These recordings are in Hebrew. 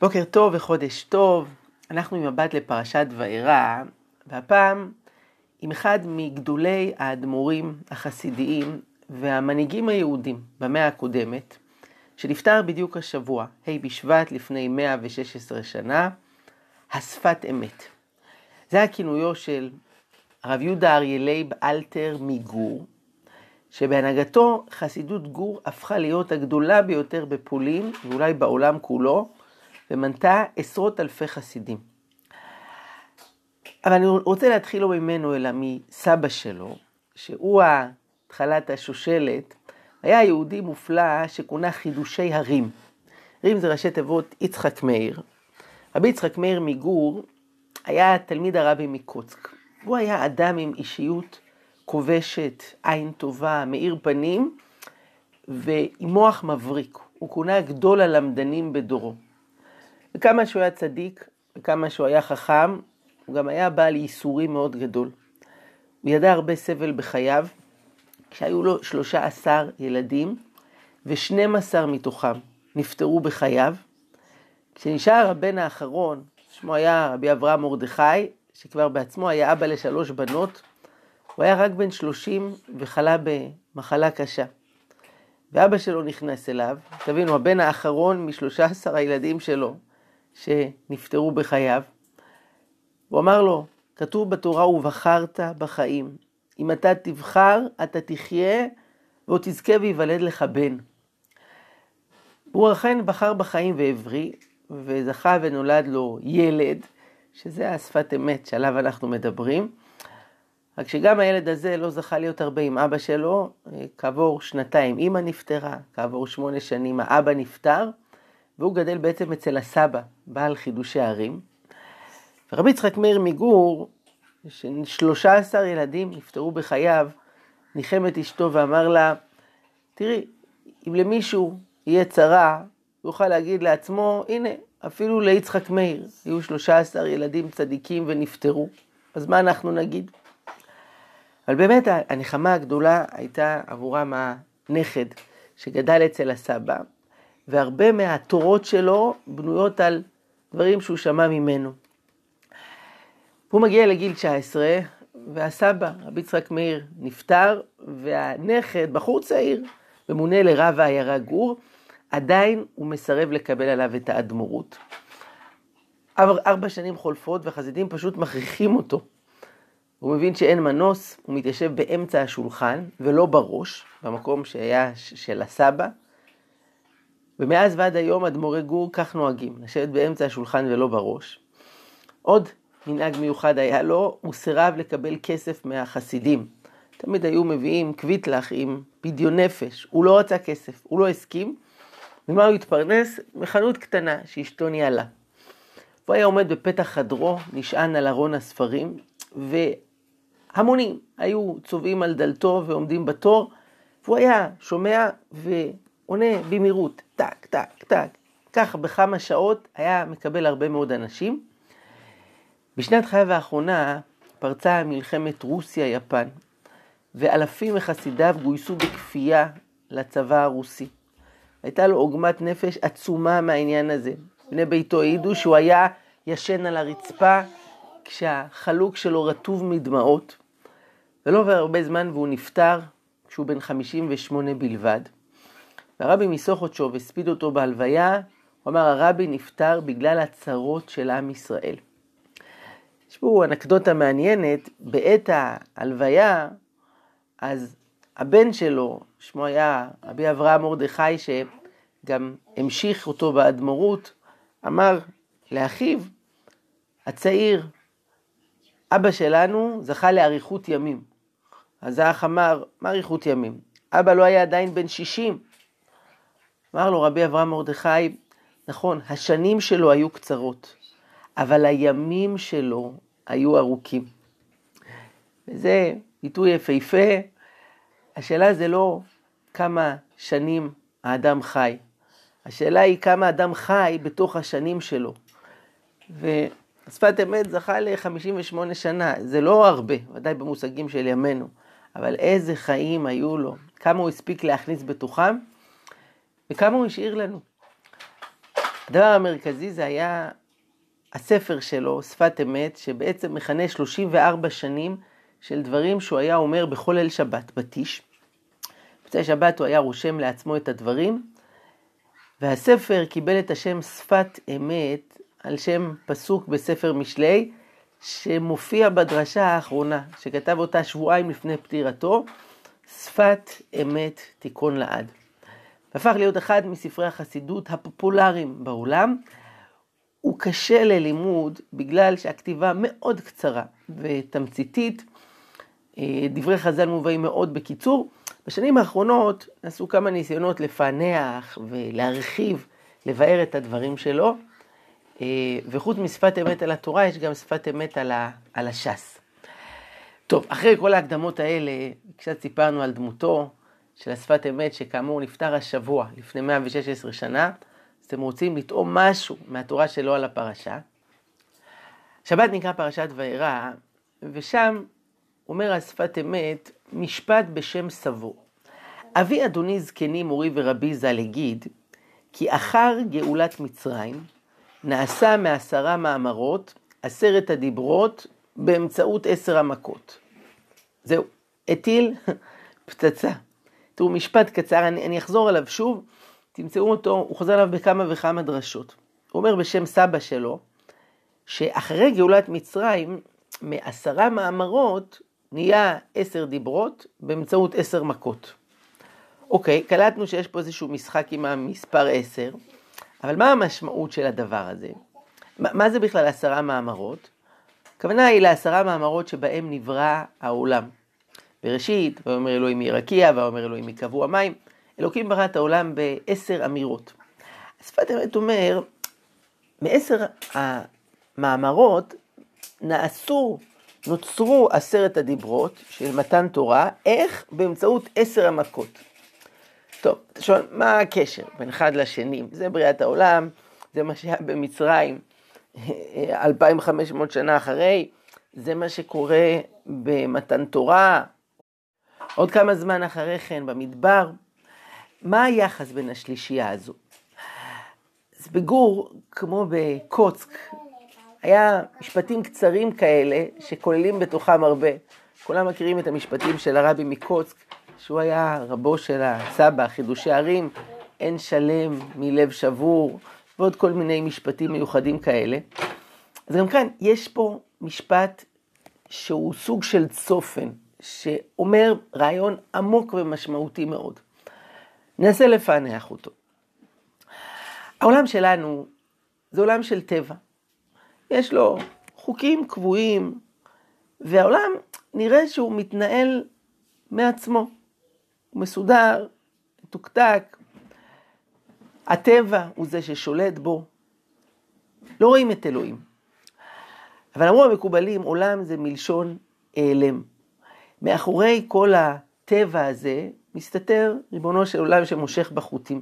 בוקר טוב וחודש טוב, אנחנו עם מבט לפרשת וארא, והפעם עם אחד מגדולי האדמו"רים החסידיים והמנהיגים היהודים במאה הקודמת, שנפטר בדיוק השבוע, ה' בשבט לפני 116 שנה, השפת אמת. זה הכינויו של הרב יהודה אריה לייב אלתר מגור, שבהנהגתו חסידות גור הפכה להיות הגדולה ביותר בפולין ואולי בעולם כולו, ומנתה עשרות אלפי חסידים. אבל אני רוצה להתחיל לא ממנו, אלא מסבא שלו, שהוא התחלת השושלת, היה יהודי מופלא שכונה חידושי הרים. רים זה ראשי תיבות יצחק מאיר. רבי יצחק מאיר מגור היה תלמיד הרבי מקוצק. הוא היה אדם עם אישיות כובשת, עין טובה, מאיר פנים, ועם מוח מבריק. הוא כונה גדול הלמדנים בדורו. וכמה שהוא היה צדיק, וכמה שהוא היה חכם, הוא גם היה בעל ייסורים מאוד גדול. הוא ידע הרבה סבל בחייו, כשהיו לו 13 ילדים, ו-12 מתוכם נפטרו בחייו. כשנשאר הבן האחרון, שמו היה רבי אברהם מרדכי, שכבר בעצמו היה אבא לשלוש בנות, הוא היה רק בן 30 וחלה במחלה קשה. ואבא שלו נכנס אליו, תבינו, הבן האחרון משלושה עשר הילדים שלו שנפטרו בחייו. הוא אמר לו, כתוב בתורה, ובחרת בחיים. אם אתה תבחר, אתה תחיה, ועוד תזכה וייוולד לך בן. הוא אכן בחר בחיים והבריא, וזכה ונולד לו ילד, שזה השפת אמת שעליו אנחנו מדברים. רק שגם הילד הזה לא זכה להיות הרבה עם אבא שלו, כעבור שנתיים אימא נפטרה, כעבור שמונה שנים האבא נפטר, והוא גדל בעצם אצל הסבא, בעל חידושי ערים. ורבי יצחק מאיר מגור, שלושה עשר ילדים נפטרו בחייו, ניחם את אשתו ואמר לה, תראי, אם למישהו יהיה צרה, הוא יוכל להגיד לעצמו, הנה, אפילו ליצחק מאיר, היו שלושה עשר ילדים צדיקים ונפטרו, אז מה אנחנו נגיד? אבל באמת הנחמה הגדולה הייתה עבורם הנכד שגדל אצל הסבא, והרבה מהתורות שלו בנויות על דברים שהוא שמע ממנו. הוא מגיע לגיל 19, והסבא, רבי יצחק מאיר, נפטר, והנכד, בחור צעיר, ממונה לרב העיירה גור, עדיין הוא מסרב לקבל עליו את האדמו"רות. ארבע שנים חולפות וחסידים פשוט מכריחים אותו. הוא מבין שאין מנוס, הוא מתיישב באמצע השולחן ולא בראש, במקום שהיה של הסבא. ומאז ועד היום אדמו"רי גור כך נוהגים, לשבת באמצע השולחן ולא בראש. עוד מנהג מיוחד היה לו, הוא סירב לקבל כסף מהחסידים. תמיד היו מביאים קוויטלח עם פדיון נפש, הוא לא רצה כסף, הוא לא הסכים. ממה הוא התפרנס? מחנות קטנה שאשתו ניהלה. הוא היה עומד בפתח חדרו, נשען על ארון הספרים, והמונים היו צובעים על דלתו ועומדים בתור, והוא היה שומע ועונה במהירות, טק, טק, טק. כך בכמה שעות היה מקבל הרבה מאוד אנשים. בשנת חייו האחרונה פרצה מלחמת רוסיה-יפן, ואלפים מחסידיו גויסו בכפייה לצבא הרוסי. הייתה לו עוגמת נפש עצומה מהעניין הזה. בני ביתו העידו שהוא היה ישן על הרצפה כשהחלוק שלו רטוב מדמעות, ולא עובר הרבה זמן והוא נפטר כשהוא בן 58 בלבד. והרבי מסוכותשוב הספיד אותו בהלוויה, הוא אמר הרבי נפטר בגלל הצרות של עם ישראל. יש פה אנקדוטה מעניינת, בעת ההלוויה, אז הבן שלו, שמו היה רבי אברהם מרדכי, שגם המשיך אותו באדמו"רות, אמר לאחיו הצעיר, אבא שלנו זכה לאריכות ימים. אז האח אמר, מה אריכות ימים? אבא לא היה עדיין בן 60. אמר לו רבי אברהם מרדכי, נכון, השנים שלו היו קצרות, אבל הימים שלו היו ארוכים. וזה ביטוי יפהפה. השאלה זה לא כמה שנים האדם חי, השאלה היא כמה אדם חי בתוך השנים שלו. ושפת אמת זכה ל-58 שנה, זה לא הרבה, ודאי במושגים של ימינו, אבל איזה חיים היו לו, כמה הוא הספיק להכניס בתוכם, וכמה הוא השאיר לנו. הדבר המרכזי זה היה הספר שלו, שפת אמת, שבעצם מכנה 34 שנים של דברים שהוא היה אומר בכל ליל שבת, בתיש. בצד שבת הוא היה רושם לעצמו את הדברים, והספר קיבל את השם שפת אמת על שם פסוק בספר משלי, שמופיע בדרשה האחרונה, שכתב אותה שבועיים לפני פטירתו, שפת אמת תיכון לעד. והפך להיות אחד מספרי החסידות הפופולריים בעולם. הוא קשה ללימוד בגלל שהכתיבה מאוד קצרה ותמציתית. אה, דברי חז"ל מובאים מאוד בקיצור. בשנים האחרונות נעשו כמה ניסיונות לפענח ולהרחיב, לבאר את הדברים שלו. אה, וחוץ משפת אמת על התורה, יש גם שפת אמת על, ה, על הש"ס. טוב, אחרי כל ההקדמות האלה, קצת סיפרנו על דמותו של השפת אמת, שכאמור נפטר השבוע, לפני 116 שנה, אז אתם רוצים לטעום משהו מהתורה שלו על הפרשה. שבת נקרא פרשת וירא, ושם אומר השפת אמת משפט בשם סבו. אבי אדוני זקני מורי ורבי ז"ל הגיד, כי אחר גאולת מצרים, נעשה מעשרה מאמרות, עשרת הדיברות, באמצעות עשר המכות. זהו, הטיל פצצה. תראו, משפט קצר, אני, אני אחזור עליו שוב, תמצאו אותו, הוא חוזר עליו בכמה וכמה דרשות. הוא אומר בשם סבא שלו, שאחרי גאולת מצרים, מעשרה מאמרות נהיה עשר דיברות באמצעות עשר מכות. אוקיי, קלטנו שיש פה איזשהו משחק עם המספר עשר, אבל מה המשמעות של הדבר הזה? מה, מה זה בכלל עשרה מאמרות? הכוונה היא לעשרה מאמרות שבהם נברא העולם. בראשית, ואומר אלוהים מרקיע, ואומר אלוהים מקבוע מים. אלוקים ברא את העולם בעשר אמירות. שפת אמת אומר, מעשר המאמרות נעשו, נוצרו עשרת הדיברות של מתן תורה, איך? באמצעות עשר המכות. טוב, אתה שואל, מה הקשר בין אחד לשני? זה בריאת העולם, זה מה שהיה במצרים 2,500 שנה אחרי, זה מה שקורה במתן תורה, עוד כמה זמן אחרי כן במדבר. מה היחס בין השלישייה הזו? אז בגור, כמו בקוצק, היה משפטים קצרים כאלה שכוללים בתוכם הרבה. כולם מכירים את המשפטים של הרבי מקוצק, שהוא היה רבו של הסבא, חידושי ערים, אין שלם מלב שבור, ועוד כל מיני משפטים מיוחדים כאלה. אז גם כאן יש פה משפט שהוא סוג של צופן, שאומר רעיון עמוק ומשמעותי מאוד. ננסה לפענח אותו. העולם שלנו זה עולם של טבע. יש לו חוקים קבועים, והעולם נראה שהוא מתנהל מעצמו. הוא מסודר, מתוקתק. הטבע הוא זה ששולט בו. לא רואים את אלוהים. אבל אמרו המקובלים, עולם זה מלשון העלם. מאחורי כל הטבע הזה מסתתר ריבונו של עולם שמושך בחוטים.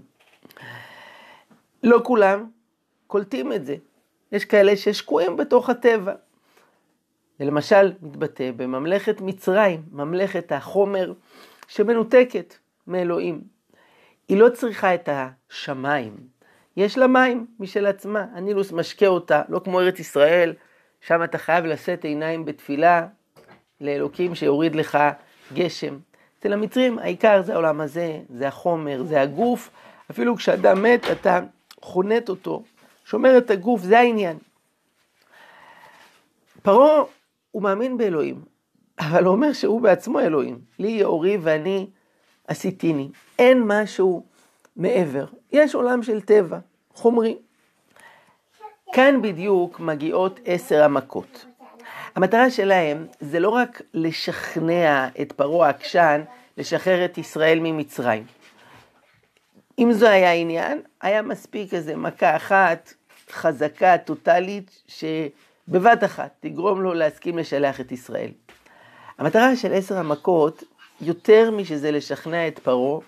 לא כולם קולטים את זה. יש כאלה ששקועים בתוך הטבע. זה למשל מתבטא בממלכת מצרים, ממלכת החומר שמנותקת מאלוהים. היא לא צריכה את השמיים, יש לה מים משל עצמה, הנילוס משקה אותה, לא כמו ארץ ישראל, שם אתה חייב לשאת עיניים בתפילה לאלוקים שיוריד לך גשם. אצל המצרים העיקר זה העולם הזה, זה החומר, זה הגוף, אפילו כשאדם מת אתה חונט אותו, שומר את הגוף, זה העניין. פרעה הוא מאמין באלוהים, אבל הוא אומר שהוא בעצמו אלוהים. לי יאורי ואני עשיתיני. אין משהו מעבר. יש עולם של טבע, חומרי. כאן בדיוק מגיעות עשר המכות. המטרה שלהם זה לא רק לשכנע את פרעה העקשן לשחרר את ישראל ממצרים. אם זה היה העניין, היה מספיק איזה מכה אחת חזקה, טוטאלית, שבבת אחת תגרום לו להסכים לשלח את ישראל. המטרה של עשר המכות, יותר משזה לשכנע את פרעה,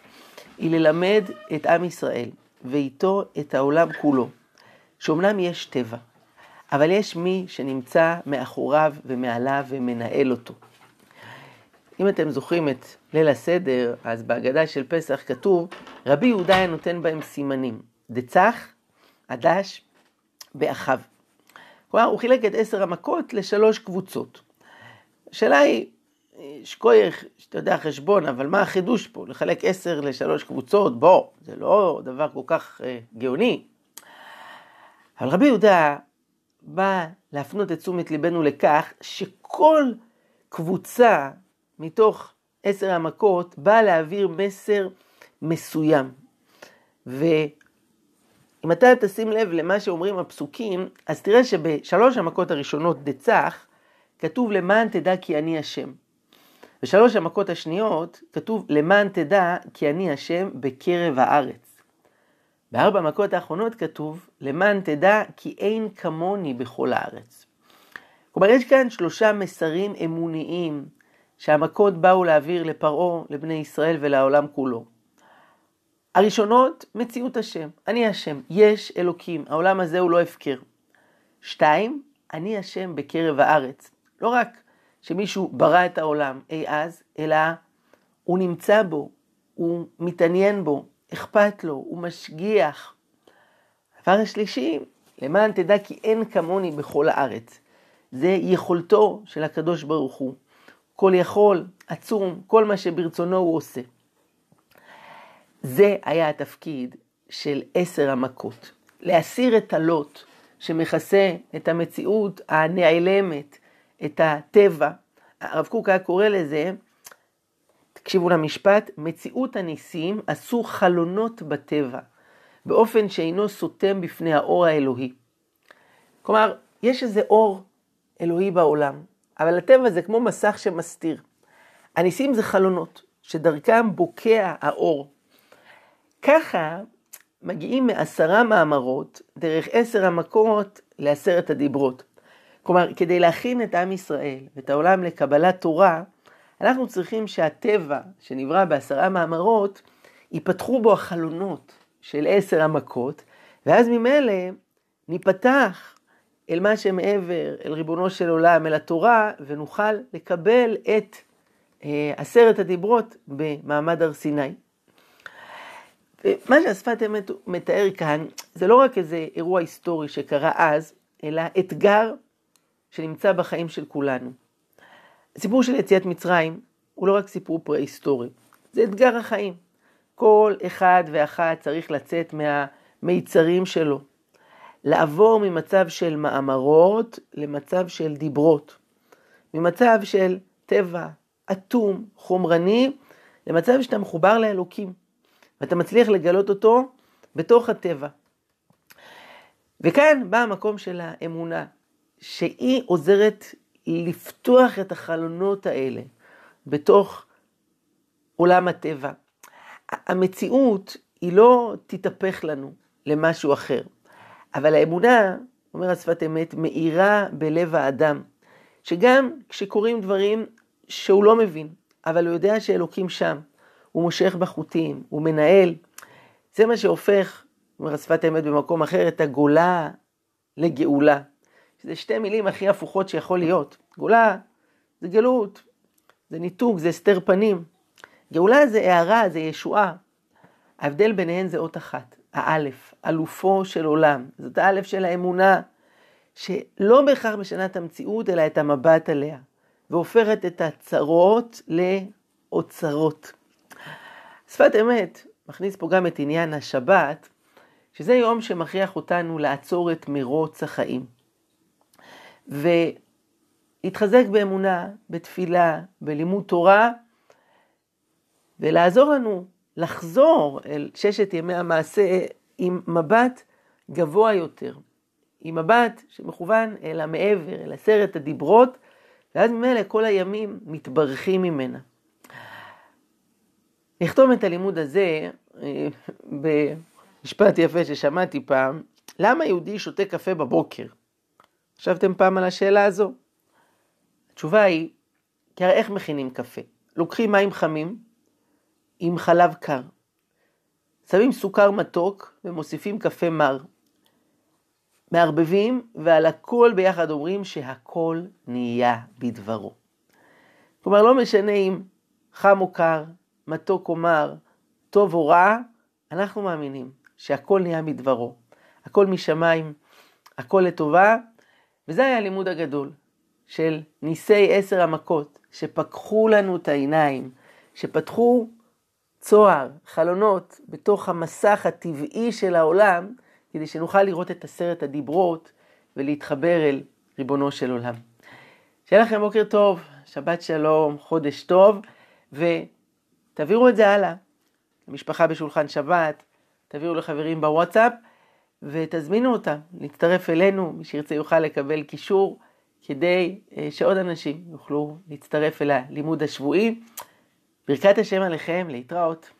היא ללמד את עם ישראל, ואיתו את העולם כולו, שאומנם יש טבע, אבל יש מי שנמצא מאחוריו ומעליו ומנהל אותו. אם אתם זוכרים את ליל הסדר, אז בהגדה של פסח כתוב, רבי יהודה היה נותן בהם סימנים, דצח הדש באחיו. כלומר, הוא חילק את עשר המכות לשלוש קבוצות. השאלה היא, שכוייך, שאתה יודע חשבון, אבל מה החידוש פה? לחלק עשר לשלוש קבוצות? בוא, זה לא דבר כל כך אה, גאוני. אבל רבי יהודה בא להפנות את תשומת ליבנו לכך שכל קבוצה מתוך עשר המכות באה להעביר מסר מסוים. ואם אתה תשים לב למה שאומרים הפסוקים, אז תראה שבשלוש המכות הראשונות דצח, כתוב למען תדע כי אני השם. בשלוש המכות השניות כתוב למען תדע כי אני השם בקרב הארץ. בארבע המכות האחרונות כתוב למען תדע כי אין כמוני בכל הארץ. כלומר יש כאן שלושה מסרים אמוניים שהמכות באו להעביר לפרעה, לבני ישראל ולעולם כולו. הראשונות, מציאות השם. אני השם, יש אלוקים, העולם הזה הוא לא הפקר. שתיים, אני השם בקרב הארץ. לא רק שמישהו ברא את העולם אי אז, אלא הוא נמצא בו, הוא מתעניין בו, אכפת לו, הוא משגיח. הדבר השלישי, למען תדע כי אין כמוני בכל הארץ. זה יכולתו של הקדוש ברוך הוא. כל יכול, עצום, כל מה שברצונו הוא עושה. זה היה התפקיד של עשר המכות. להסיר את הלוט שמכסה את המציאות הנעלמת, את הטבע. הרב קוק היה קורא לזה, תקשיבו למשפט, מציאות הניסים עשו חלונות בטבע, באופן שאינו סותם בפני האור האלוהי. כלומר, יש איזה אור אלוהי בעולם, אבל הטבע זה כמו מסך שמסתיר. הניסים זה חלונות, שדרכם בוקע האור. ככה מגיעים מעשרה מאמרות, דרך עשר המכות, לעשרת הדיברות. כלומר, כדי להכין את עם ישראל ואת העולם לקבלת תורה, אנחנו צריכים שהטבע שנברא בעשרה מאמרות, ייפתחו בו החלונות של עשר המכות, ואז ממילא ניפתח אל מה שמעבר, אל ריבונו של עולם, אל התורה, ונוכל לקבל את אה, עשרת הדיברות במעמד הר סיני. ומה שהשפת אמת מתאר כאן, זה לא רק איזה אירוע היסטורי שקרה אז, אלא אתגר שנמצא בחיים של כולנו. הסיפור של יציאת מצרים הוא לא רק סיפור פרה-היסטורי, זה אתגר החיים. כל אחד ואחת צריך לצאת מהמיצרים שלו, לעבור ממצב של מאמרות למצב של דיברות, ממצב של טבע אטום, חומרני, למצב שאתה מחובר לאלוקים, ואתה מצליח לגלות אותו בתוך הטבע. וכאן בא המקום של האמונה, שהיא עוזרת לפתוח את החלונות האלה בתוך עולם הטבע. המציאות היא לא תתהפך לנו למשהו אחר, אבל האמונה, אומר השפת אמת, מאירה בלב האדם, שגם כשקורים דברים שהוא לא מבין, אבל הוא יודע שאלוקים שם, הוא מושך בחוטים, הוא מנהל, זה מה שהופך, אומר השפת אמת במקום אחר, את הגולה לגאולה. שזה שתי מילים הכי הפוכות שיכול להיות. גאולה זה גלות, זה ניתוק, זה הסתר פנים. גאולה זה הערה, זה ישועה. ההבדל ביניהן זה אות אחת, האלף, אלופו של עולם. זאת האלף של האמונה, שלא בהכרח משנה את המציאות, אלא את המבט עליה, והופכת את הצרות לאוצרות. שפת אמת מכניס פה גם את עניין השבת, שזה יום שמכריח אותנו לעצור את מרוץ החיים. ולהתחזק באמונה, בתפילה, בלימוד תורה, ולעזור לנו לחזור אל ששת ימי המעשה עם מבט גבוה יותר, עם מבט שמכוון אל המעבר, אל עשרת הדיברות, ואז ממילא כל הימים מתברכים ממנה. נכתום את הלימוד הזה אה, במשפט יפה ששמעתי פעם, למה יהודי שותה קפה בבוקר? חשבתם פעם על השאלה הזו? התשובה היא, כי הרי איך מכינים קפה? לוקחים מים חמים עם חלב קר, שמים סוכר מתוק ומוסיפים קפה מר. מערבבים ועל הכל ביחד אומרים שהכל נהיה בדברו. כלומר, לא משנה אם חם או קר, מתוק או מר, טוב או רע, אנחנו מאמינים שהכל נהיה מדברו. הכל משמיים, הכל לטובה, וזה היה הלימוד הגדול של ניסי עשר המכות, שפקחו לנו את העיניים, שפתחו צוהר, חלונות, בתוך המסך הטבעי של העולם, כדי שנוכל לראות את עשרת הדיברות ולהתחבר אל ריבונו של עולם. שיהיה לכם בוקר טוב, שבת שלום, חודש טוב, ותעבירו את זה הלאה. למשפחה בשולחן שבת, תעבירו לחברים בוואטסאפ, ותזמינו אותם להצטרף אלינו, מי שירצה יוכל לקבל קישור, כדי אה, שעוד אנשים יוכלו להצטרף אל הלימוד השבועי. ברכת השם עליכם, להתראות.